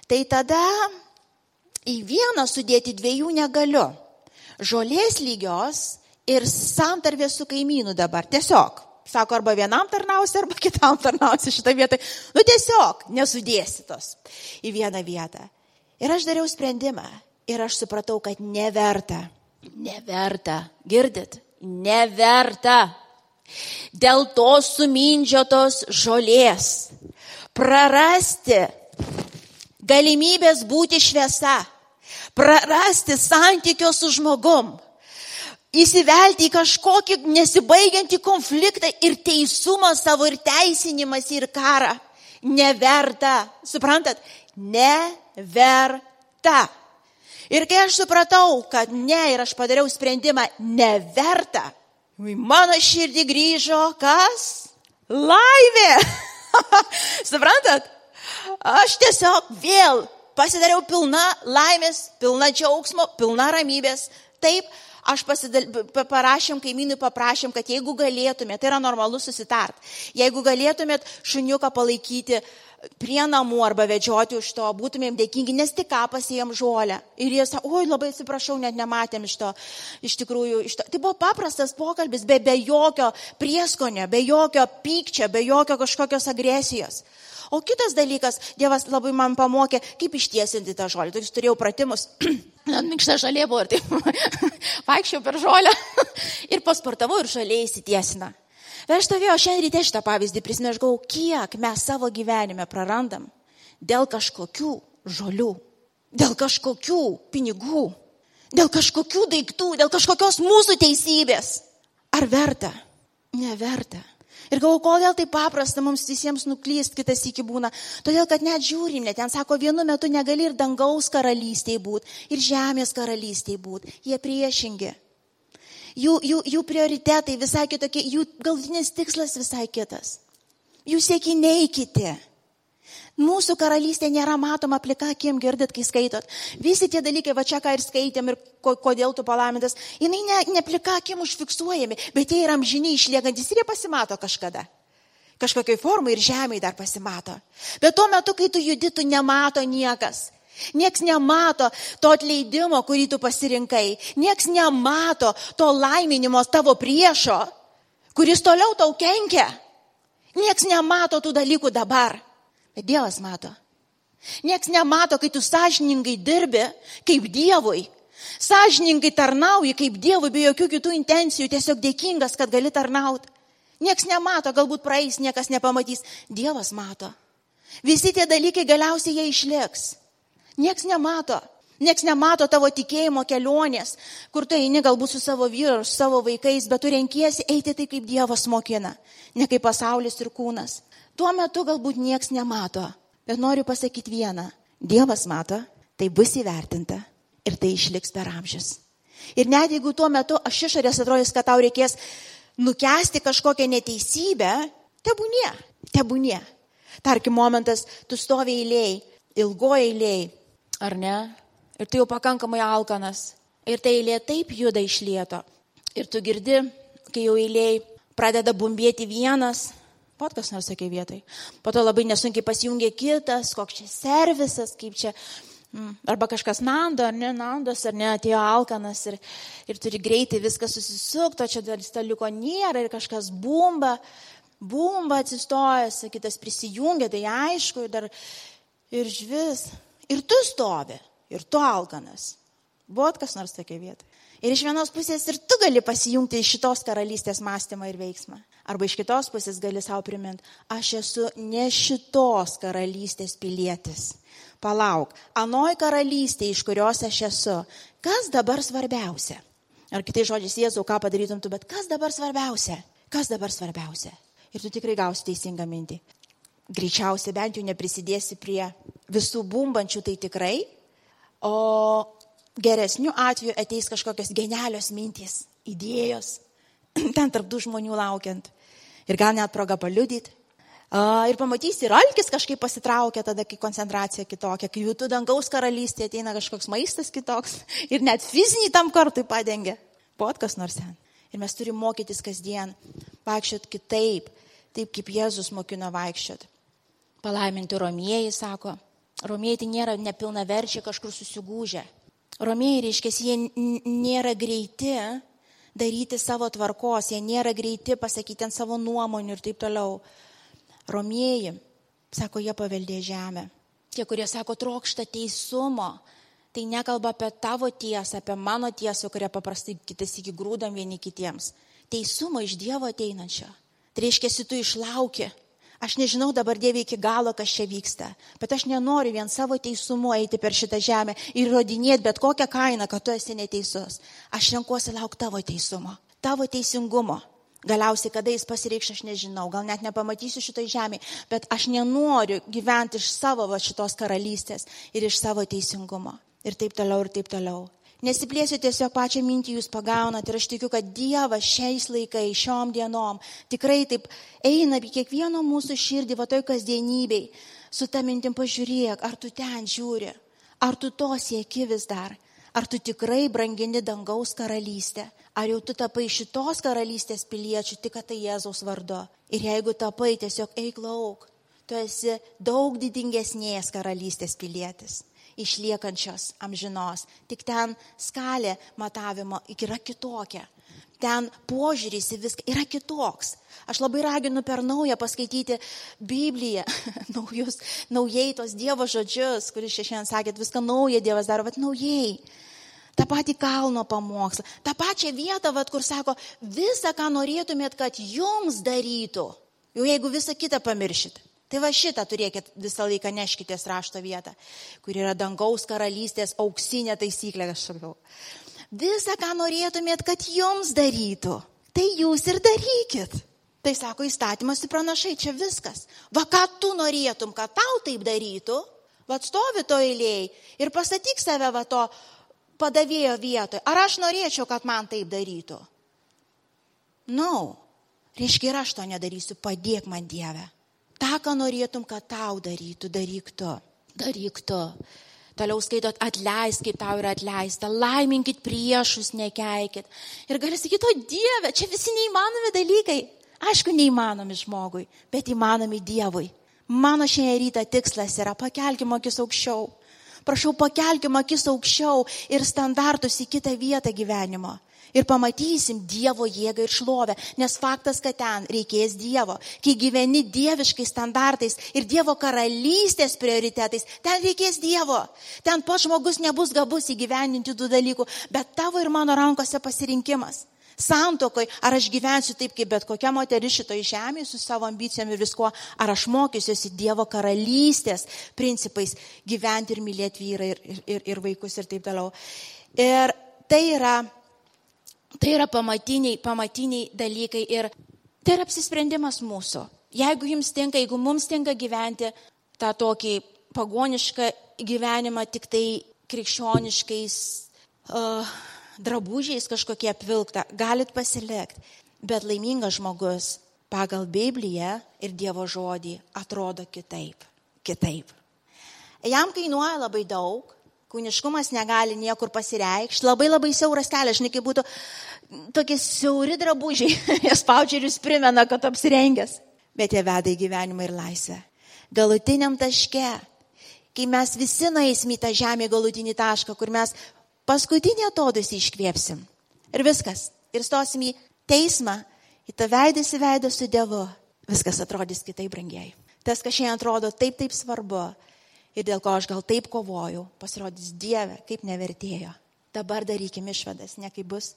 tai tada į vieną sudėti dviejų negaliu. Žolės lygios ir santarvė su kaimynu dabar. Tiesiog. Sako, arba vienam tarnausi, arba kitam tarnausi šitą vietą. Nu tiesiog nesudėsitos į vieną vietą. Ir aš dariau sprendimą. Ir aš supratau, kad neverta. Neverta. Girdit? Neverta. Dėl tos sumindžiotos žolės. Prarasti galimybės būti šviesa. Prarasti santykio su žmogum įsivelti į kažkokį nesibaigiantį konfliktą ir teisumą savo ir teisinimas ir karą. Neverta. Suprantat? Neverta. Ir kai aš supratau, kad ne ir aš padariau sprendimą neverta, į mano širdį grįžo kas? Laimė. Suprantat? Aš tiesiog vėl pasidariau pilna laimės, pilna džiaugsmo, pilna ramybės. Taip, aš pasidal... parašėm kaimynui, paprašėm, kad jeigu galėtumėt, tai yra normalu susitart, jeigu galėtumėt šuniuką palaikyti prie namų arba vedžioti už to, būtumėm dėkingi, nes tik ką pasijėm žolę. Ir jie sako, oi, labai atsiprašau, net nematėm iš to, iš tikrųjų, iš to. Tai buvo paprastas pokalbis, be, be jokio prieskonio, be jokio pykčio, be jokio kažkokios agresijos. O kitas dalykas, Dievas labai man pamokė, kaip ištiesinti tą žolę. Tokius turėjau pratimus. Mikšta žalė buvo ir taip vaikščiau per žolę ir pasportavau ir žalė įsitiesina. Bet aš stovėjau šiandien ryte šitą pavyzdį, prisimešgau, kiek mes savo gyvenime prarandam dėl kažkokių žolių, dėl kažkokių pinigų, dėl kažkokių daiktų, dėl kažkokios mūsų teisybės. Ar verta? Neverta. Ir galvoju, kodėl tai paprasta mums visiems nuklyst kitas iki būna. Todėl, kad net žiūrim, net ten sako, vienu metu negali ir dangaus karalystėje būti, ir žemės karalystėje būti. Jie priešingi. Jų, jų, jų prioritetai visai kitokie, jų galutinis tikslas visai kitas. Jų siekiniai kiti. Mūsų karalystė nėra matoma plika akim, girdit, kai skaitot. Visi tie dalykai, va čia ką ir skaitėm ir ko, kodėl tu palaimintas, jinai ne, ne plika akim užfiksuojami, bet jie yra amžiniai išliekantis ir jie pasimato kažkada. Kažkokiai formai ir žemėje dar pasimato. Bet tuo metu, kai tu judi, tu nemato niekas. Niekas nemato to atleidimo, kurį tu pasirinkai. Niekas nemato to laiminimo tavo priešo, kuris toliau tau kenkia. Niekas nemato tų dalykų dabar. Bet Dievas mato. Niekas nemato, kai tu sąžiningai dirbi kaip Dievui. Sąžiningai tarnauji kaip Dievui be jokių kitų intencijų, tiesiog dėkingas, kad gali tarnauti. Niekas nemato, galbūt praeis, niekas nepamatys. Dievas mato. Visi tie dalykai galiausiai jie išliks. Niekas nemato. Niekas nemato tavo tikėjimo kelionės, kur tu eini galbūt su savo vyru su savo vaikais, bet tu renkiesi eiti taip, kaip Dievas mokina, ne kaip pasaulis ir kūnas. Tuo metu galbūt niekas nemato, bet noriu pasakyti vieną. Dievas mato, tai bus įvertinta ir tai išliks per amžius. Ir net jeigu tuo metu aš išorės atrodys, kad tau reikės nukesti kažkokią neteisybę, tebūnie, tebūnie. Tarkim, momentas, tu stovi eiliai, ilgoji eiliai, ar ne? Ir tu jau pakankamai alkanas. Ir tai eilė taip juda iš lieto. Ir tu girdi, kai jau eiliai pradeda bumbėti vienas, pat kas nors sakė vietai. Po to labai nesunkiai pasijungia kitas, koks čia servisas, kaip čia mm, Arba kažkas nando, ar ne, nandos, ar ne, atėjo alkanas ir, ir turi greitai viską susisukti, o čia dar staliuko nėra ir kažkas bumba bumba atsistojęs, kitas prisijungia, tai aišku, ir dar ir žvis. Ir tu stovi, ir tu alkanas. Buvot kas nors tokia vieta. Ir iš vienos pusės ir tu gali pasijungti iš šitos karalystės mąstymą ir veiksmą. Arba iš kitos pusės gali savo priminti, aš esu ne šitos karalystės pilietis. Palauk, anoj karalystė, iš kurios aš esu, kas dabar svarbiausia? Ar kitai žodžiais, Jėzau, ką padarytum tu, bet kas dabar svarbiausia? Kas dabar svarbiausia? ir tu tikrai gausi teisingą mintį. Greičiausiai bent jau neprisidėsi prie visų bumbančių, tai tikrai, o geresnių atveju ateis kažkokios genialios mintys, idėjos, ten tarptų žmonių laukiant. Ir gal net proga paliudyti. Ir pamatysi, ir alkis kažkaip pasitraukia tada, kai koncentracija kitokia, kai jūtų dangaus karalystė ateina kažkoks maistas kitoks ir net fizinį tam kartui padengia. Pot kas nors ten. Ir mes turime mokytis kasdien, vaikščiot kitaip, taip kaip Jėzus mokino vaikščiot. Palaiminti romieji, sako, romieji tai nėra nepilnaverčiai kažkur susigūžę. Romieji, reiškia, jie nėra greiti daryti savo tvarkos, jie nėra greiti pasakyti ant savo nuomonių ir taip toliau. Romieji, sako, jie paveldė žemę. Tie, kurie sako, trokšta teisumo, tai nekalba apie tavo tiesą, apie mano tiesą, kurią paprastai kitas iki grūdam vieni kitiems. Teisumo iš Dievo ateinančio. Tai reiškia, tu išlauki. Aš nežinau dabar Dieve iki galo, kas čia vyksta, bet aš nenoriu vien savo teisumu eiti per šitą žemę ir įrodinėti bet kokią kainą, kad tu esi neteisus. Aš renkuosi laukti tavo teisumo, tavo teisingumo. Galiausiai, kada jis pasireikš, aš nežinau, gal net nepamatysiu šitai žemė, bet aš nenoriu gyventi iš savo va, šitos karalystės ir iš savo teisingumo. Ir taip toliau, ir taip toliau. Nesiplėsiu tiesiog pačią mintį jūs pagaunat ir aš tikiu, kad Dievas šiais laikais, šiom dienom tikrai taip eina į kiekvieno mūsų širdį, va toj kasdienybei, su tą mintim pažiūrėk, ar tu ten žiūri, ar tu to sieki vis dar, ar tu tikrai brangini dangaus karalystę, ar jau tu tapai šitos karalystės piliečių tik tai Jėzaus vardu. Ir jeigu tapai, tiesiog eik lauk, tu esi daug didingesnės karalystės pilietis išliekančios amžinos. Tik ten skalė matavimo yra kitokia. Ten požiūris į viską yra kitoks. Aš labai raginu per naują paskaityti Bibliją, naujus, naujai tos Dievo žodžius, kuris šiandien sakėt, viską naują Dievas daro, bet naujai. Ta pati kalno pamokslą, tą pačią vietą, vat, kur sako, visą, ką norėtumėt, kad jums darytų, jau jeigu visą kitą pamiršit. Tai va šitą turėkit visą laiką neškitės rašto vietą, kur yra dangaus karalystės auksinė taisyklė, aš sakau. Visą, ką norėtumėt, kad jums darytų, tai jūs ir darykit. Tai sako įstatymas ir pranašai, čia viskas. Va ką tu norėtum, kad tau taip darytų, va stovi to eilėjai ir pasakyk save va to padavėjo vietoje. Ar aš norėčiau, kad man taip darytų? Na, no. reiškia ir aš to nedarysiu, padėk man Dievę. Ta, ką norėtum, kad tau darytų, daryk tu. Daryk tu. Toliau skaitot, atleisk, kaip tau yra atleista, laiminkit priešus, nekeikit. Ir gali sakyti, o Dieve, čia visi neįmanomi dalykai. Aišku, neįmanomi žmogui, bet įmanomi Dievui. Mano šiandien rytą tikslas yra pakelkime akis aukščiau. Prašau, pakelkime akis aukščiau ir standartus į kitą vietą gyvenimo ir pamatysim Dievo jėgą ir šlovę, nes faktas, kad ten reikės Dievo. Kai gyveni dieviškais standartais ir Dievo karalystės prioritetais, ten reikės Dievo. Ten pats žmogus nebus gabus įgyveninti tų dalykų, bet tavo ir mano rankose pasirinkimas. Santokoje, ar aš gyvensiu taip, kaip bet kokia moteris šitoje žemėje su savo ambicijom ir viskuo, ar aš mokysiuosi Dievo karalystės principais gyventi ir mylėti vyrą ir, ir, ir vaikus ir taip toliau. Ir tai yra, tai yra pamatiniai, pamatiniai dalykai ir tai yra apsisprendimas mūsų. Jeigu jums tinka, jeigu mums tinka gyventi tą tokį pagonišką gyvenimą tik tai krikščioniškais uh, drabužiais kažkokie apvilkta, galit pasilikti. Bet laimingas žmogus pagal Bibliją ir Dievo žodį atrodo kitaip. Kitaip. Jam kainuoja labai daug, kūniškumas negali niekur pasireikšti, labai labai siauras kelias, žinai, kaip būtų tokie siauri drabužiai, jie spaudžia ir jūs primena, kad apsirengęs, bet jie veda į gyvenimą ir laisvę. Galutiniam taške, kai mes visi nueisim į tą žemę galutinį tašką, kur mes paskutinį atodusį iškvėpsim. Ir viskas. Ir stosim į teismą, į tą veidą su Dievu. Viskas atrodys kitaip brangiai. Tas, kas šiandien atrodo taip, taip svarbu ir dėl ko aš gal taip kovoju, pasirodys Dieve, kaip nevertėjo. Dabar darykime išvadas, ne kaip bus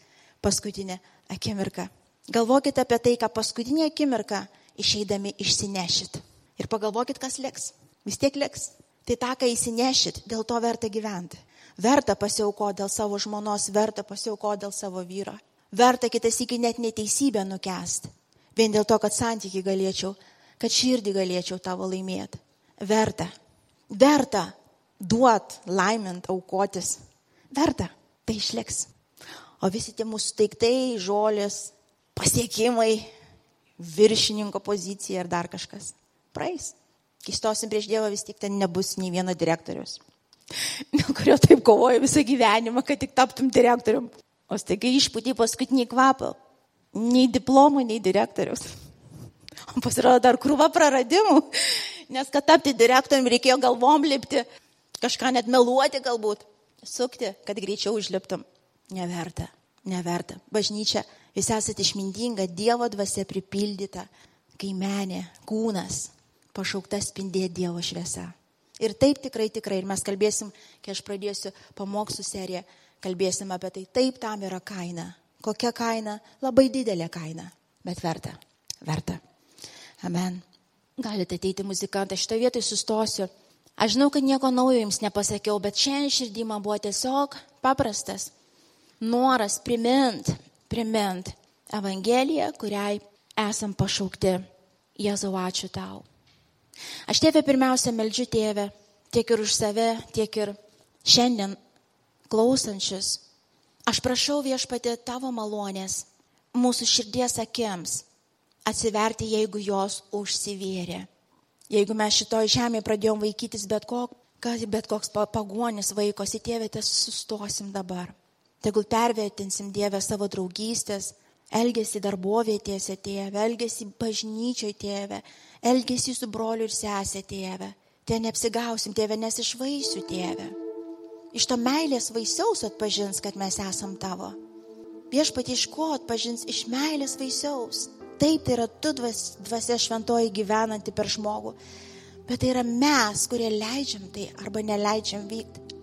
paskutinė akimirka. Galvokite apie tai, ką paskutinė akimirka išeidami išsinešit. Ir pagalvokit, kas liks. Vis tiek liks. Tai tą, ką įsinešit, dėl to verta gyventi. Verta pasiauko dėl savo žmonos, verta pasiauko dėl savo vyro. Verta kitas iki net neteisybę nukest. Vien dėl to, kad santykiai galėčiau, kad širdį galėčiau tavo laimėti. Verta. Verta duot, laimint, aukotis. Verta. Tai išliks. O visi tie mūsų daiktai, žolės, pasiekimai, viršininko pozicija ir dar kažkas. Praeis. Kai stosim prieš Dievą, vis tik ten nebus nei vieno direktorius dėl kurio taip kovoju visą gyvenimą, kad tik taptum direktorium. O staiga išpūtė paskutinį kvapą. Nei diplomų, nei direktorius. O pasirodo dar krūva praradimų, nes kad tapti direktoriumi reikėjo galvom lipti, kažką net meluoti galbūt, sukti, kad greičiau užliptum. Neverta, neverta. Bažnyčia, jūs esate išmintinga, Dievo dvasia pripildyta, kaimenė, kūnas, pašauktas spindėti Dievo šviesa. Ir taip tikrai, tikrai, ir mes kalbėsim, kai aš pradėsiu pamokslų seriją, kalbėsim apie tai, taip tam yra kaina. Kokia kaina? Labai didelė kaina, bet verta. Verta. Amen. Galite ateiti muzikantai, šitoje vietoje sustosiu. Aš žinau, kad nieko naujo jums nepasakiau, bet šiandien širdį man buvo tiesiog paprastas noras primint, primint Evangeliją, kuriai esam pašaukti. Jėzau, ačiū tau. Aš tėvę pirmiausia meldžiu tėvę, tiek ir už save, tiek ir šiandien klausančius. Aš prašau viešpatė tavo malonės mūsų širdies akims atsiverti, jeigu jos užsivėrė. Jeigu mes šitoje žemėje pradėjom vaikytis bet, kok, kad bet koks pagonis vaikosi, tėvė, tas sustosim dabar. Tegul pervertinsim Dievę savo draugystės, elgesi darbovietėse tėvė, elgesi bažnyčioje tėvė, elgesi su broliu ir sesė tėvė. Ten neapsigausim tėvė, nes iš vaisių tėvė. Iš to meilės vaisiaus atpažins, kad mes esam tavo. Viešpatį iš ko atpažins? Iš meilės vaisiaus. Taip, tai yra tu dvas, dvasia šventoji gyvenanti per žmogų. Bet tai yra mes, kurie leidžiam tai arba neleidžiam vykti.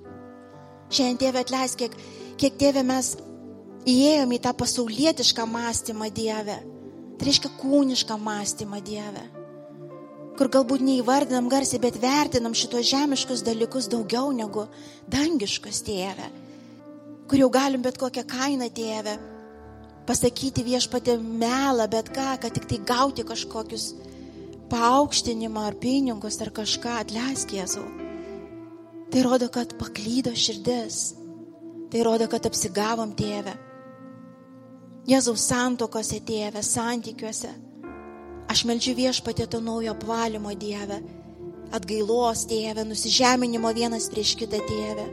Šiandien tėvė atleis, kiek, kiek tėvė mes įėjom į tą pasaulietišką mąstymą Dievę. Tai reiškia kūnišką mąstymą Dievę kur galbūt neįvardinam garsiai, bet vertinam šitos žemiškus dalykus daugiau negu dangiškas tėvė, kur jau galim bet kokią kainą tėvę pasakyti viešpatė melą, bet ką, kad tik tai gauti kažkokius paaukštinimą ar pinigus ar kažką, atleisk Jėzau. Tai rodo, kad paklydo širdis. Tai rodo, kad apsigavom tėvę. Jėzaus santokose tėvę, santykiuose. Aš melčiu viešpatė to naujo apvalimo Dievę, atgailos Dievę, nusižeminimo vienas prieš kitą Dievę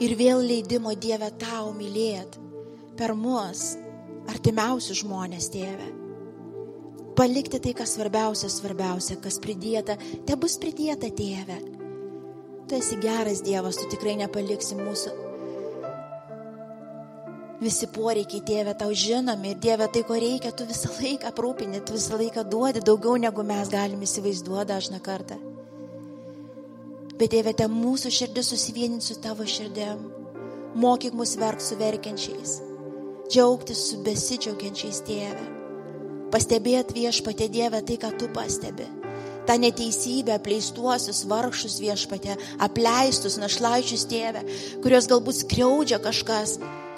ir vėl leidimo Dievę tau mylėt per mus, artimiausius žmonės Dievę. Palikti tai, kas svarbiausia, svarbiausia, kas pridėta, te bus pridėta Dieve. Tu esi geras Dievas, tu tikrai nepaliksi mūsų Visi poreikiai, Dieve, tau žinomi ir Dieve, tai, ko reikia, tu visą laiką aprūpini, tu visą laiką duodi daugiau, negu mes galime įsivaizduoti dažną kartą. Bet Dieve, te mūsų širdis susivieninti su tavo širdėm. Mokyk mus verk su verkiančiais. Džiaugtis su besidžiaugiančiais tėve. Pastebėt viešpatė Dieve tai, ką tu pastebi. Ta neteisybė, apleistuosius vargšus viešpatė, apleistus našlaičius tėvę, kurios galbūt skriaudžia kažkas.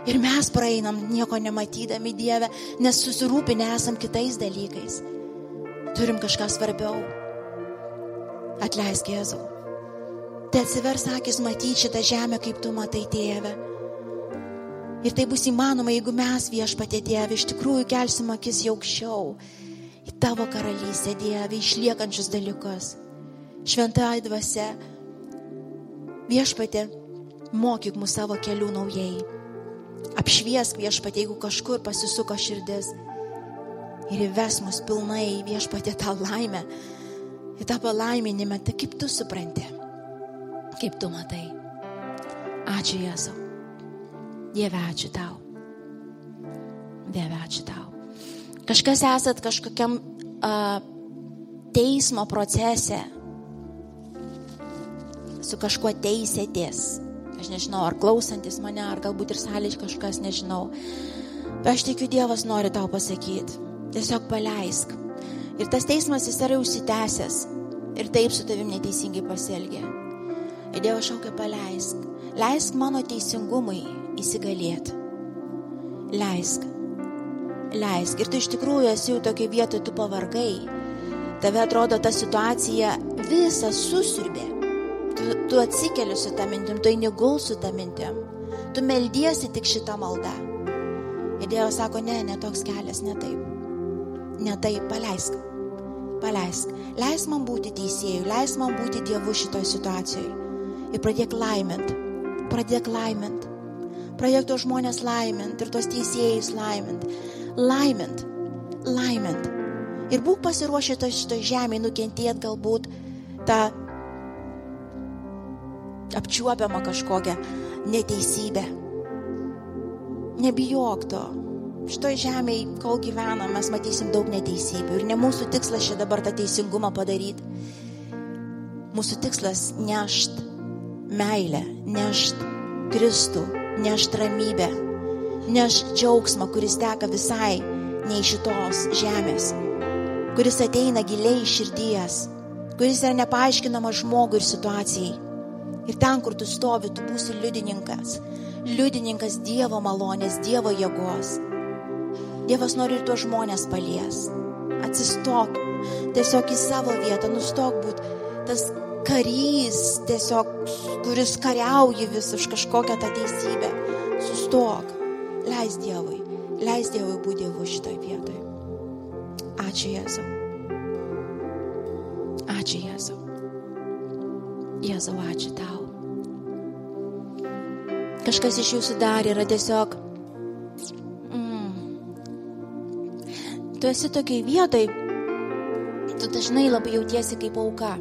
Ir mes praeinam nieko nematydami Dievę, nes susirūpinę esam kitais dalykais. Turim kažką svarbiau. Atleisk Jėzau. Tai atsivers akis matyti šitą žemę, kaip tu matai tėvę. Ir tai bus įmanoma, jeigu mes viešpatė Dieve iš tikrųjų kelsim akis jau aukščiau į tavo karalystę, Dieve, išliekančius dalykus. Šventai dvasia, viešpatė, mokyk mus savo kelių naujai. Apšviesk viešpatė, jeigu kažkur pasisuko širdis. Ir įves mus pilnai viešpatė tą laimę, į tą palaiminimą, tai kaip tu supranti, kaip tu matai. Ačiū Jėzau. Dieve, ačiū tau. Dieve, ačiū tau. Kažkas esat kažkokiam uh, teismo procese, su kažkuo teisėtės. Aš nežinau, ar klausantis mane, ar galbūt ir sąlyč kažkas, nežinau. Bet aš tikiu, Dievas nori tau pasakyti. Tiesiog paleisk. Ir tas teismas jis yra užsitęsęs. Ir taip su tavim neteisingai pasielgė. Ir Dievas šaukia paleisk. Leisk mano teisingumui įsigalėti. Leisk. Leisk. Ir tu iš tikrųjų esi jau tokia vietoje, tu pavargai. Tave atrodo ta situacija visą susirbė. Tu, tu atsikeli su tą mintim, tu eini gul su tą mintim. Tu meldiesi tik šitą maldą. Ir Dievas sako, ne, ne toks kelias, ne taip. Ne taip, paleisk. Paleisk. Leisk man būti teisėjų, leisk man būti Dievu šitoje situacijoje. Ir pradėk laimint. Pradėk laimint. Pradėk tos žmonės laimint ir tos teisėjus laimint. Laimint. Laimint. Ir būk pasiruošę šitoje žemėje nukentėti galbūt tą apčiuopiamą kažkokią neteisybę. Nebijok to. Šitoje žemėje, kol gyvenam, mes matysim daug neteisybių. Ir ne mūsų tikslas čia dabar tą teisingumą padaryti. Mūsų tikslas nešt meilę, nešt Kristų, nešt ramybę, nešt džiaugsmą, kuris teka visai ne iš šitos žemės, kuris ateina giliai iš širdies, kuris yra nepaaiškinamas žmogui ir situacijai. Ir ten, kur tu stovi, tu būsi liudininkas. Liudininkas Dievo malonės, Dievo jėgos. Dievas nori ir tuos žmonės palies. Atsistok tiesiog į savo vietą, nustok būti tas karys, tiesiog, kuris kariauji vis už kažkokią tą teisybę. Sustok. Leis Dievui. Leis Dievui būti Dievu šitoje vietoje. Ačiū Jėzau. Ačiū Jėzau. Jėzau, ačiū tau. Kažkas iš jūsų dar yra tiesiog. Mm, tu esi tokiai vietai, tu dažnai labai jautiesi kaip auka.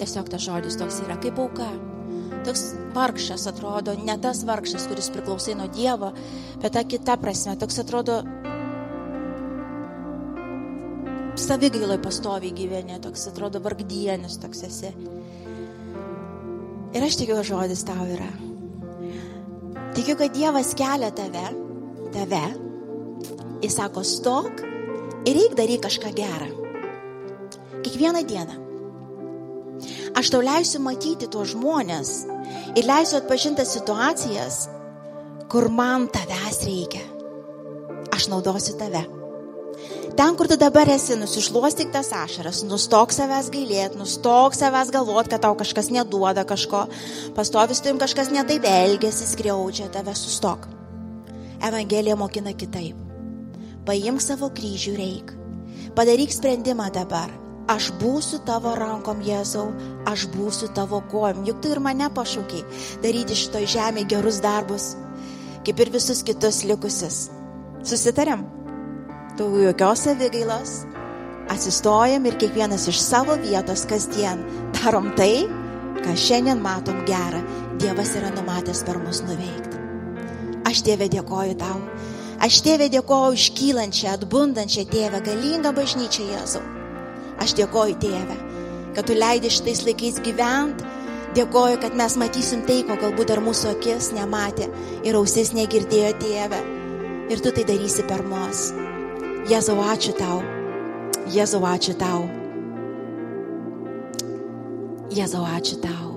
Tiesiog tas žodis toks yra, kaip auka. Toks vargšas atrodo, ne tas vargšas, kuris priklausai nuo Dievo, bet ta kita prasme, toks atrodo savigailoj pastoviai gyveni, toks atrodo vargdienis, toks esi. Ir aš tikiu, žodis tau yra. Tikiu, kad Dievas kelia tave, tave, jis sako, stok ir reik daryti kažką gerą. Kiekvieną dieną. Aš tau leisiu matyti tuos žmonės ir leisiu atpažinti situacijas, kur man tavęs reikia. Aš naudosiu tave. Ten, kur tu dabar esi, nusišluostik tas ašaras, nustok savęs gailėti, nustok savęs galvoti, kad tau kažkas neduoda kažko, pastovis tu jums kažkas netaip elgesi, skriaudžia, tave sustok. Evangelija mokina kitaip. Paimk savo kryžių reik. Padaryk sprendimą dabar. Aš būsiu tavo rankom, Jėzau, aš būsiu tavo kojom. Juk tu ir mane pašaukiai daryti šitoj žemėje gerus darbus, kaip ir visus kitus likusius. Susitarėm? daugiau jokios savigailos, atsistojam ir kiekvienas iš savo vietos kasdien darom tai, ką šiandien matom gerą, Dievas yra numatęs per mus nuveikti. Aš Dieve dėkoju tau, aš Dieve dėkoju iškylančią, atbundančią Tėvę, galingą bažnyčią Jėzau. Aš dėkoju Tėvę, kad tu leidai šitais laikais gyventi, dėkoju, kad mes matysim tai, ko galbūt dar mūsų akis nematė ir ausis negirdėjo Tėvę. Ir tu tai darysi per mus. Jėzau, ačiū tau. Jėzau, ačiū tau. Jėzau, ačiū tau.